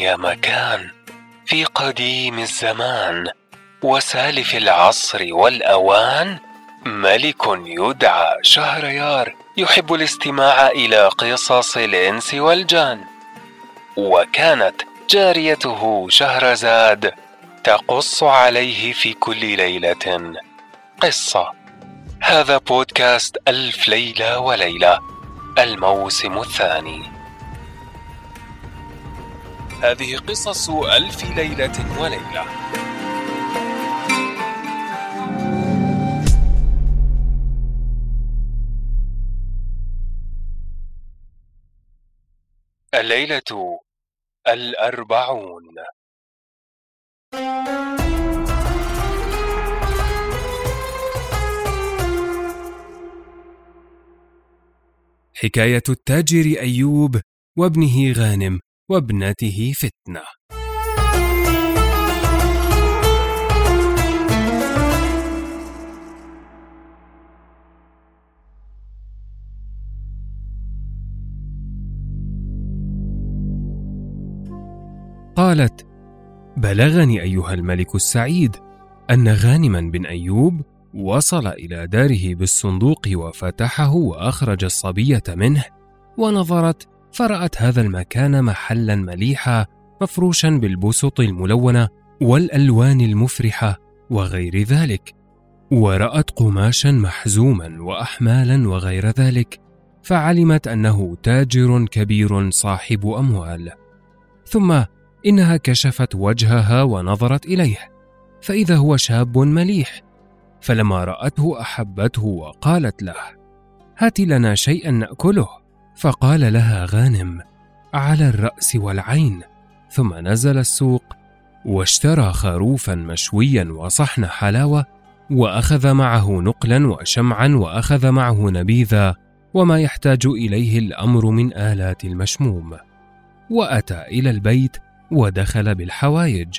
يا مكان في قديم الزمان وسالف العصر والأوان ملك يدعى شهريار يحب الاستماع إلى قصص الإنس والجان. وكانت جاريته شهرزاد تقص عليه في كل ليلة قصة. هذا بودكاست ألف ليلة وليلة الموسم الثاني. هذه قصص ألف ليلة وليلة. الليلة الأربعون. حكاية التاجر أيوب وابنه غانم. وابنته فتنة. قالت بلغني أيها الملك السعيد أن غانما بن أيوب وصل إلى داره بالصندوق وفتحه وأخرج الصبية منه ونظرت فرأت هذا المكان محلا مليحا مفروشا بالبسط الملونة والألوان المفرحة وغير ذلك ورأت قماشا محزوما واحمالا وغير ذلك فعلمت أنه تاجر كبير صاحب أموال. ثم إنها كشفت وجهها ونظرت إليه فإذا هو شاب مليح. فلما رأته أحبته وقالت له هات لنا شيئا نأكله. فقال لها غانم على الرأس والعين. ثم نزل السوق واشترى خروفا مشويا وصحن حلاوة وأخذ معه نقلا وشمعا وأخذ معه نبيذا وما يحتاج إليه الأمر من آلات المشموم. وأتى إلى البيت ودخل بالحوايج.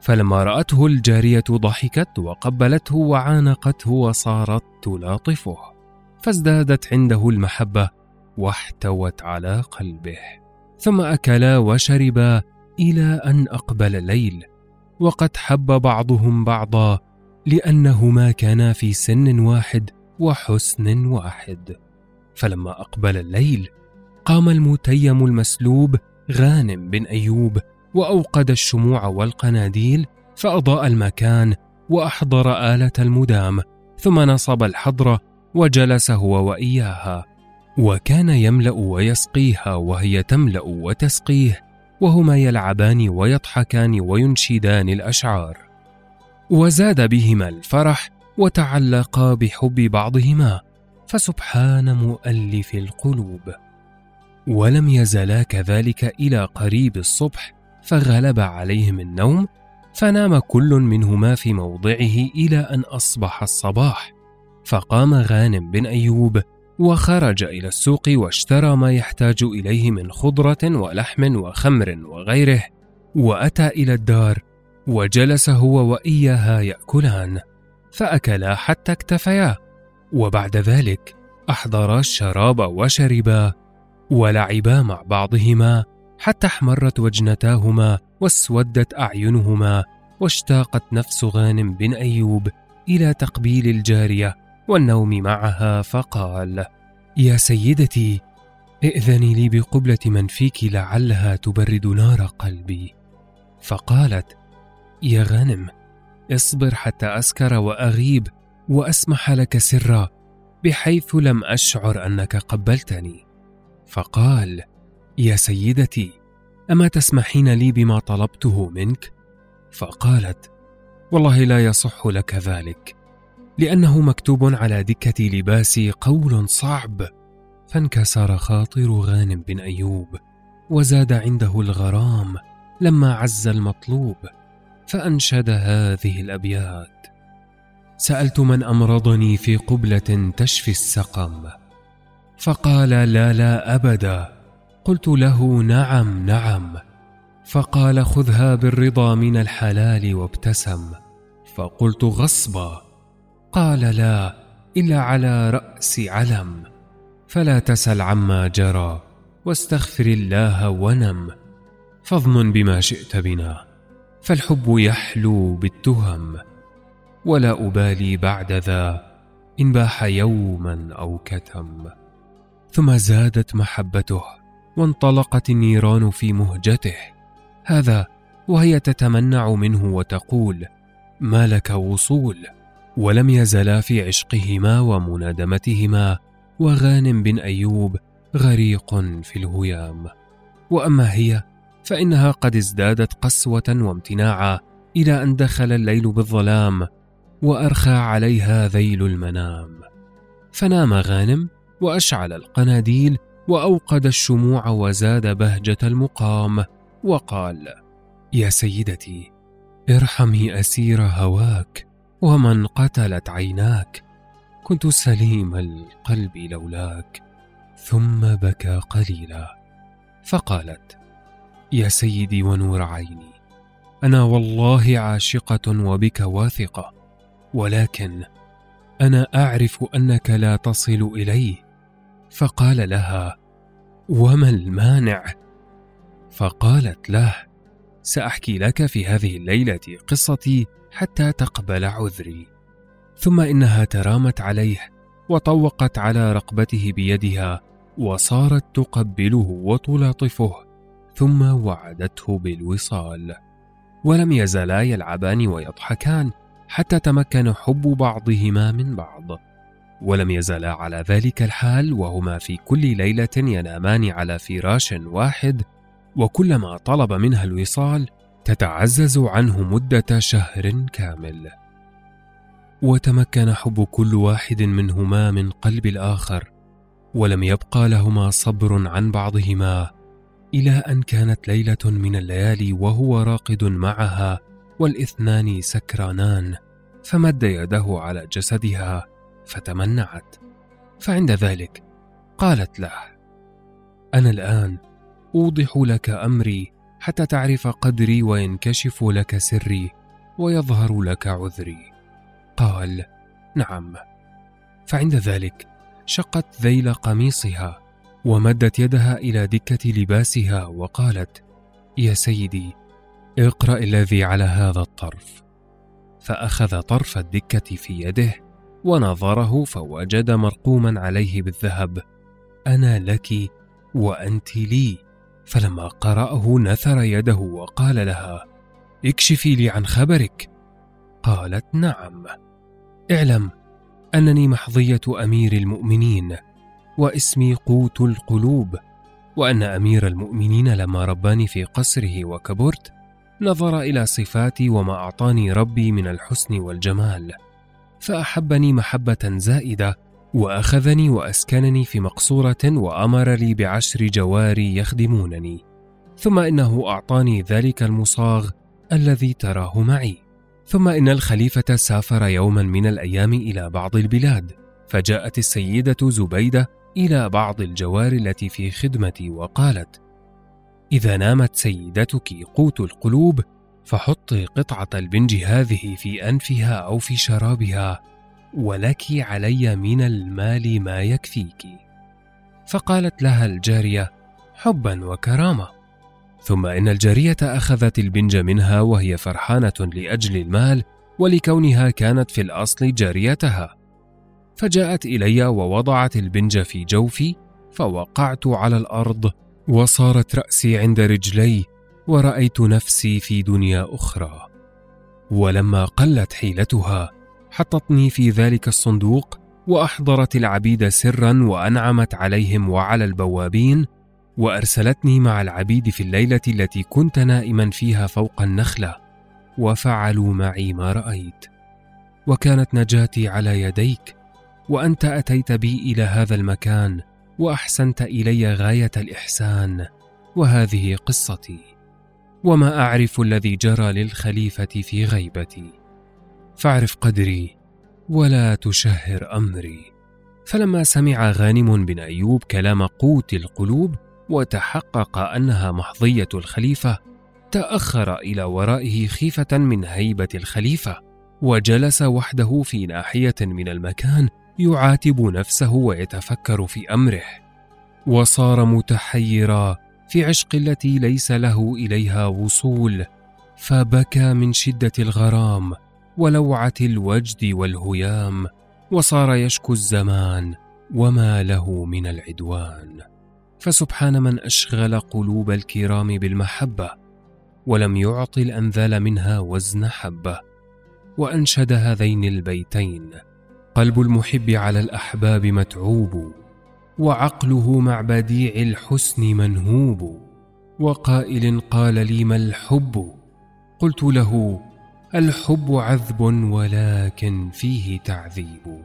فلما رأته الجارية ضحكت وقبلته وعانقته وصارت تلاطفه. فازدادت عنده المحبة واحتوت على قلبه. ثم أكلا وشربا إلى أن أقبل الليل وقد حب بعضهم بعضا لأنهما كانا في سن واحد وحسن واحد. فلما أقبل الليل قام المتيم المسلوب غانم بن أيوب وأوقد الشموع والقناديل فأضاء المكان وأحضر آلة المدام ثم نصب الحضره وجلس هو وإياها. وكان يملأ ويسقيها وهي تملأ وتسقيه وهما يلعبان ويضحكان وينشدان الأشعار. وزاد بهما الفرح وتعلقا بحب بعضهما فسبحان مؤلف القلوب. ولم يزلا كذلك إلى قريب الصبح فغلب عليهم النوم فنام كل منهما في موضعه إلى أن أصبح الصباح. فقام غانم بن أيوب وخرج إلى السوق واشترى ما يحتاج إليه من خضرة ولحم وخمر وغيره وأتى إلى الدار وجلس هو وإياها يأكلان فأكلا حتى اكتفيا وبعد ذلك احضرا الشراب وشربا ولعبا مع بعضهما حتى احمرت وجنتاهما واسودت أعينهما واشتاقت نفس غانم بن أيوب إلى تقبيل الجارية والنوم معها فقال يا سيدتي ائذني لي بقبلة من فيك لعلها تبرد نار قلبي. فقالت يا غانم اصبر حتى أسكر وأغيب وأسمح لك سرا بحيث لم أشعر أنك قبلتني. فقال يا سيدتي أما تسمحين لي بما طلبته منك؟ فقالت والله لا يصح لك ذلك. لأنه مكتوب على دكة لباسي قول صعب فانكسر خاطر غانم بن أيوب وزاد عنده الغرام لما عز المطلوب فأنشد هذه الأبيات. سألت من أمرضني في قبلة تشفي السقم فقال لا لا أبدا. قلت له نعم نعم. فقال خذها بالرضا من الحلال وابتسم فقلت غصبا. قال لا الا على رأس علم. فلا تسل عما جرى واستغفر الله ونم. فاضمن بما شئت بنا. فالحب يحلو بالتهم. ولا أبالي بعد ذا إن باح يوما أو كتم. ثم زادت محبته وانطلقت النيران في مهجته. هذا وهي تتمنع منه وتقول ما لك وصول؟ ولم يزلا في عشقهما ومنادمتهما وغانم بن أيوب غريق في الهيام. وأما هي فإنها قد ازدادت قسوة وامتناعا إلى أن دخل الليل بالظلام وأرخى عليها ذيل المنام. فنام غانم وأشعل القناديل وأوقد الشموع وزاد بهجة المقام وقال يا سيدتي ارحمي أسير هواك ومن قتلت عيناك كنت سليم القلب لولاك ثم بكى قليلا. فقالت يا سيدي ونور عيني أنا والله عاشقة وبك واثقة ولكن أنا أعرف أنك لا تصل إليه. فقال لها وما المانع؟ فقالت له سأحكي لك في هذه الليلة قصتي حتى تقبل عذري. ثم إنها ترامت عليه وطوقت على رقبته بيدها وصارت تقبله وتلاطفه ثم وعدته بالوصال. ولم يزالا يلعبان ويضحكان حتى تمكن حب بعضهما من بعض. ولم يزالا على ذلك الحال وهما في كل ليلة ينامان على فراش واحد وكلما طلب منها الوصال تتعزز عنه مدة شهر كامل. وتمكن حب كل واحد منهما من قلب الآخر ولم يبقى لهما صبر عن بعضهما إلى أن كانت ليلة من الليالي وهو راقد معها والإثنان سكرانان فمد يده على جسدها فتمنعت. فعند ذلك قالت له أنا الآن أوضح لك أمري حتى تعرف قدري وينكشف لك سري ويظهر لك عذري. قال نعم. فعند ذلك شقت ذيل قميصها ومدت يدها إلى دكة لباسها وقالت يا سيدي اقرأ الذي على هذا الطرف. فأخذ طرف الدكة في يده ونظره فوجد مرقوما عليه بالذهب. أنا لك وأنت لي. فلما قرأه نثر يده وقال لها اكشفي لي عن خبرك. قالت نعم. اعلم أنني محظية أمير المؤمنين واسمي قوت القلوب وأن أمير المؤمنين لما رباني في قصره وكبرت نظر إلى صفاتي وما أعطاني ربي من الحسن والجمال فأحبني محبة زائدة وأخذني وأسكنني في مقصورة وأمر لي بعشر جواري يخدمونني ثم إنه أعطاني ذلك المصاغ الذي تراه معي. ثم إن الخليفة سافر يوما من الأيام إلى بعض البلاد فجاءت السيدة زبيدة إلى بعض الجوار التي في خدمتي وقالت إذا نامت سيدتك قوت القلوب فحطي قطعة البنج هذه في أنفها أو في شرابها ولك علي من المال ما يكفيك. فقالت لها الجارية حبا وكرامة. ثم إن الجارية أخذت البنج منها وهي فرحانة لأجل المال ولكونها كانت في الأصل جاريتها. فجاءت إلي ووضعت البنج في جوفي فوقعت على الأرض وصارت رأسي عند رجلي ورأيت نفسي في دنيا أخرى. ولما قلت حيلتها حطتني في ذلك الصندوق وأحضرت العبيد سرا وأنعمت عليهم وعلى البوابين وأرسلتني مع العبيد في الليلة التي كنت نائما فيها فوق النخلة وفعلوا معي ما رأيت. وكانت نجاتي على يديك وأنت أتيت بي إلى هذا المكان وأحسنت إلي غاية الإحسان وهذه قصتي. وما أعرف الذي جرى للخليفة في غيبتي. فاعرف قدري ولا تشهر أمري. فلما سمع غانم بن أيوب كلام قوت القلوب وتحقق أنها محظية الخليفة تأخر إلى ورائه خيفة من هيبة الخليفة وجلس وحده في ناحية من المكان يعاتب نفسه ويتفكر في أمره. وصار متحيرا في عشق التي ليس له إليها وصول فبكى من شدة الغرام ولوعة الوجد والهيام وصار يشكو الزمان وما له من العدوان. فسبحان من أشغل قلوب الكرام بالمحبة ولم يعط الأنذال منها وزن حبة. وأنشد هذين البيتين قلب المحب على الأحباب متعوب وعقله مع بديع الحسن منهوب. وقائل قال لي ما الحب؟ قلت له الحب عذب ولكن فيه تعذيب.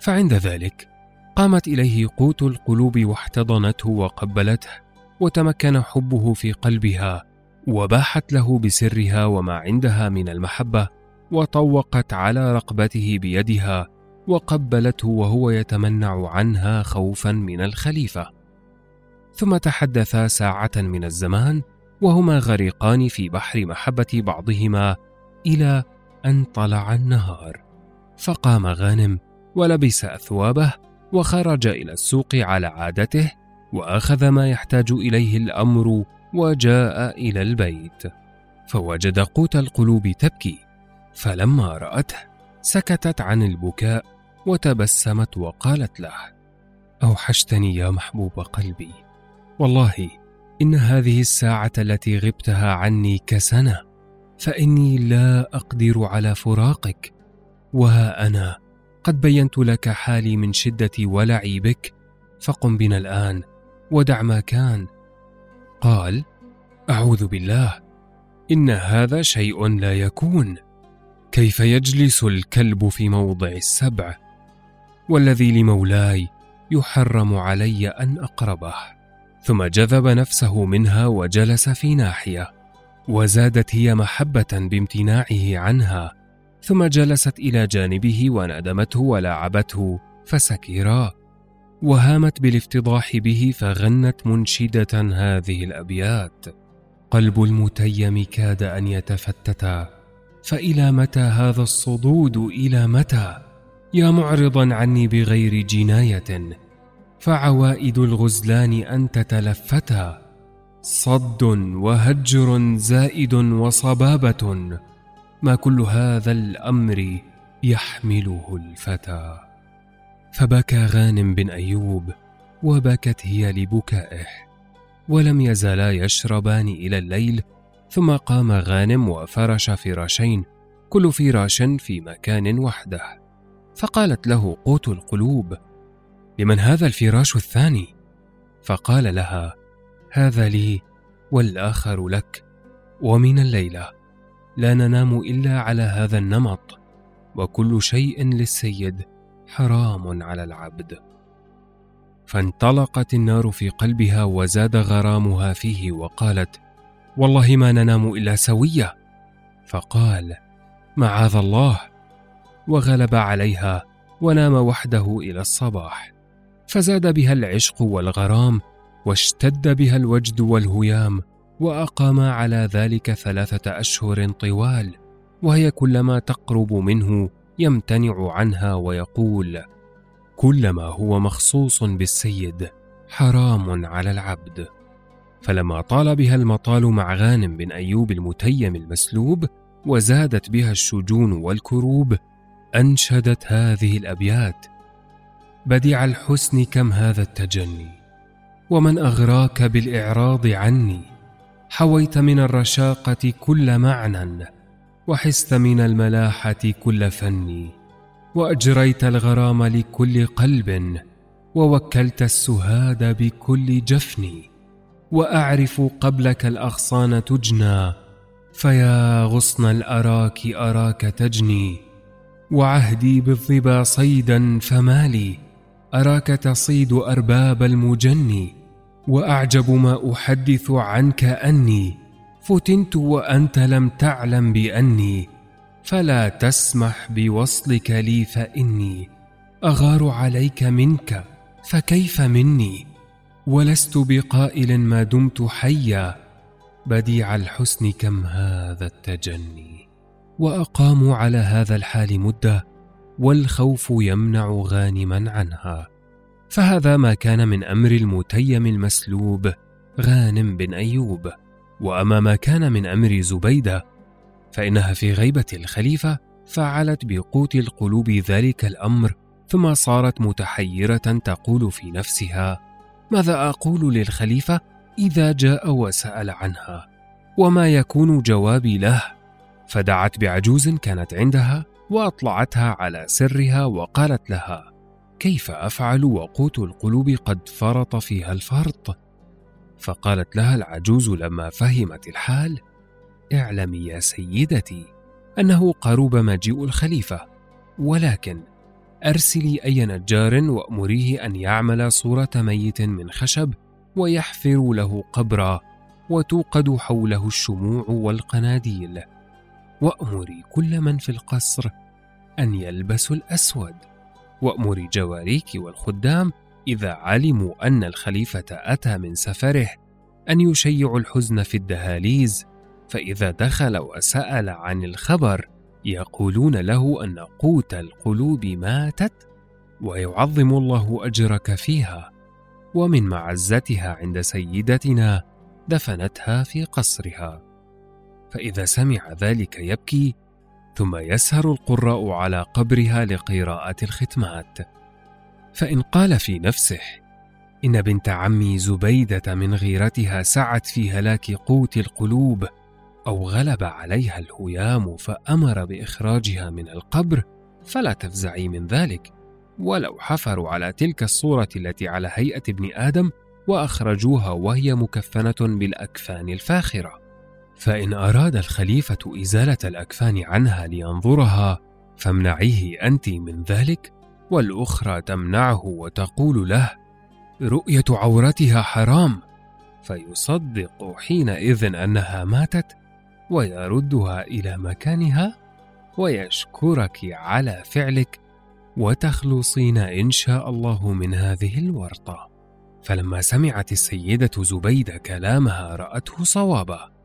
فعند ذلك قامت إليه قوت القلوب واحتضنته وقبلته وتمكن حبه في قلبها وباحت له بسرها وما عندها من المحبة وطوقت على رقبته بيدها وقبلته وهو يتمنع عنها خوفا من الخليفة. ثم تحدثا ساعة من الزمان وهما غريقان في بحر محبة بعضهما إلى أن طلع النهار. فقام غانم ولبس أثوابه وخرج إلى السوق على عادته وأخذ ما يحتاج إليه الأمر وجاء إلى البيت. فوجد قوت القلوب تبكي. فلما رأته سكتت عن البكاء وتبسمت وقالت له أوحشتني يا محبوب قلبي. والله إن هذه الساعة التي غبتها عني كسنة. فإني لا أقدر على فراقك وها أنا. قد بينت لك حالي من شدة ولعي بك فقم بنا الآن ودع ما كان. قال أعوذ بالله إن هذا شيء لا يكون. كيف يجلس الكلب في موضع السبع؟ والذي لمولاي يحرم علي أن أقربه. ثم جذب نفسه منها وجلس في ناحية. وزادت هي محبة بامتناعه عنها ثم جلست إلى جانبه وندمته ولاعبته فسكرا وهامت بالافتضاح به فغنت منشدة هذه الأبيات. قلب المتيم كاد أن يتفتتا فإلى متى هذا الصدود؟ إلى متى؟ يا معرضا عني بغير جناية فعوائد الغزلان أن تتلفتا. صد وهجر زائد وصبابة ما كل هذا الأمر يحمله الفتى. فبكى غانم بن أيوب وبكت هي لبكائه ولم يزالا يشربان إلى الليل ثم قام غانم وفرش فراشين كل فراش في مكان وحده. فقالت له قوت القلوب لمن هذا الفراش الثاني؟ فقال لها هذا لي والآخر لك. ومن الليلة لا ننام إلا على هذا النمط وكل شيء للسيد حرام على العبد. فانطلقت النار في قلبها وزاد غرامها فيه وقالت والله ما ننام إلا سوية. فقال معاذ الله. وغلب عليها ونام وحده إلى الصباح. فزاد بها العشق والغرام واشتد بها الوجد والهيام واقاما على ذلك ثلاثة أشهر طوال وهي كلما تقرب منه يمتنع عنها ويقول كل ما هو مخصوص بالسيد حرام على العبد. فلما طال بها المطال مع غانم بن أيوب المتيم المسلوب وزادت بها الشجون والكروب أنشدت هذه الأبيات بديع الحسن كم هذا التجني؟ ومن أغراك بالإعراض عني. حويت من الرشاقة كل معنى وحست من الملاحة كل فني وأجريت الغرام لكل قلب ووكلت السهاد بكل جفن. وأعرف قبلك الأغصان تجنى فيا غصن الأراك أراك تجني. وعهدي بالظبا صيدا فمالي أراك تصيد أرباب المجني. وأعجب ما أحدث عنك أني فتنت وأنت لم تعلم بأني فلا تسمح بوصلك لي فإني أغار عليك منك فكيف مني؟ ولست بقائل ما دمت حيا بديع الحسن كم هذا التجني؟ وأقاموا على هذا الحال مدة والخوف يمنع غانما عنها. فهذا ما كان من أمر المتيم المسلوب غانم بن أيوب. وأما ما كان من أمر زبيدة فإنها في غيبة الخليفة فعلت بقوت القلوب ذلك الأمر ثم صارت متحيرة تقول في نفسها ماذا أقول للخليفة إذا جاء وسأل عنها؟ وما يكون جوابي له؟ فدعت بعجوز كانت عندها وأطلعتها على سرها وقالت لها كيف أفعل وقوت القلوب قد فرط فيها الفرط؟ فقالت لها العجوز لما فهمت الحال اعلمي يا سيدتي أنه قرب مجيء الخليفة ولكن أرسلي أي نجار وأمريه أن يعمل صورة ميت من خشب ويحفر له قبرا وتوقد حوله الشموع والقناديل وأمري كل من في القصر أن يلبسوا الأسود. وامري جواريك والخدام إذا علموا أن الخليفة أتى من سفره أن يشيعوا الحزن في الدهاليز فإذا دخل وسأل عن الخبر يقولون له أن قوت القلوب ماتت ويعظم الله أجرك فيها ومن معزتها عند سيدتنا دفنتها في قصرها. فإذا سمع ذلك يبكي ثم يسهر القراء على قبرها لقراءة الختمات. فإن قال في نفسه إن بنت عمي زبيدة من غيرتها سعت في هلاك قوت القلوب أو غلب عليها الهيام فأمر بإخراجها من القبر فلا تفزعي من ذلك. ولو حفروا على تلك الصورة التي على هيئة ابن آدم وأخرجوها وهي مكفنة بالأكفان الفاخرة. فإن أراد الخليفة إزالة الأكفان عنها لينظرها فامنعيه أنت من ذلك والأخرى تمنعه وتقول له رؤية عورتها حرام. فيصدق حينئذ أنها ماتت ويردها إلى مكانها ويشكرك على فعلك وتخلصين إن شاء الله من هذه الورطة. فلما سمعت السيدة زبيدة كلامها رأته صوابا.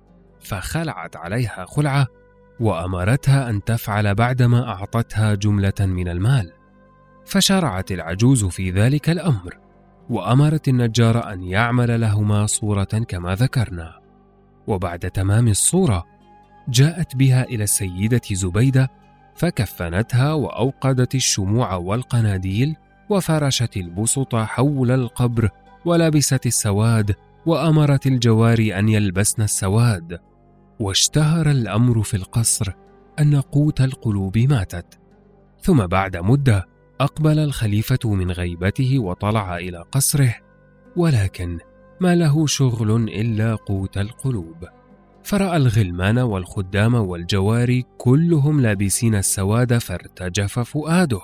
فخلعت عليها خلعة وأمرتها أن تفعل بعدما أعطتها جملة من المال. فشرعت العجوز في ذلك الأمر وأمرت النجار أن يعمل لهما صورة كما ذكرنا. وبعد تمام الصورة جاءت بها إلى السيدة زبيدة فكفنتها وأوقدت الشموع والقناديل وفرشت البسط حول القبر ولبست السواد وأمرت الجواري أن يلبسن السواد. واشتهر الأمر في القصر أن قوت القلوب ماتت. ثم بعد مدة أقبل الخليفة من غيبته وطلع إلى قصره ولكن ما له شغل إلا قوت القلوب. فرأى الغلمان والخدام والجواري كلهم لابسين السواد فارتجف فؤاده.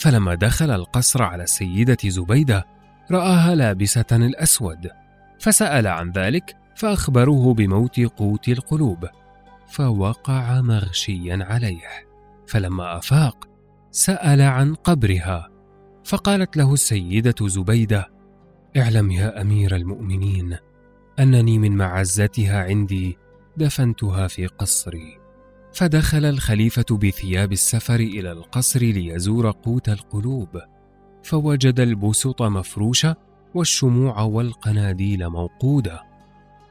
فلما دخل القصر على السيدة زبيدة رآها لابسة الأسود فسأل عن ذلك فأخبروه بموت قوت القلوب فوقع مغشيا عليه. فلما أفاق سأل عن قبرها فقالت له السيدة زبيدة اعلم يا أمير المؤمنين أنني من معزتها عندي دفنتها في قصري فدخل الخليفة بثياب السفر إلى القصر ليزور قوت القلوب فوجد البسط مفروشه والشموع والقناديل موقودة.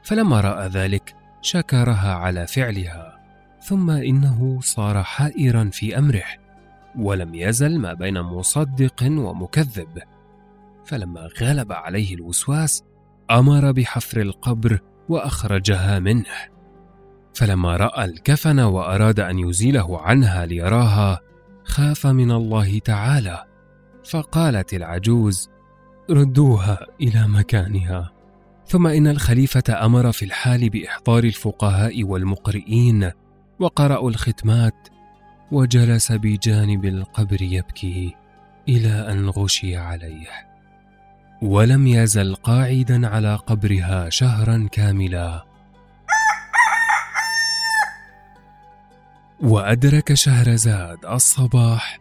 فلما رأى ذلك شكرها على فعلها ثم إنه صار حائرا في أمره ولم يزل ما بين مصدق ومكذب. فلما غلب عليه الوسواس أمر بحفر القبر وأخرجها منه. فلما رأى الكفن وأراد أن يزيله عنها ليراها خاف من الله تعالى. فقالت العجوز ردوها إلى مكانها. ثم إن الخليفة أمر في الحال بإحضار الفقهاء والمقرئين وقرأوا الختمات وجلس بجانب القبر يبكي إلى أن غشي عليه. ولم يزل قاعدا على قبرها شهرا كاملا. وأدرك شهرزاد الصباح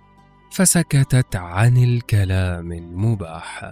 فسكتت عن الكلام المباح.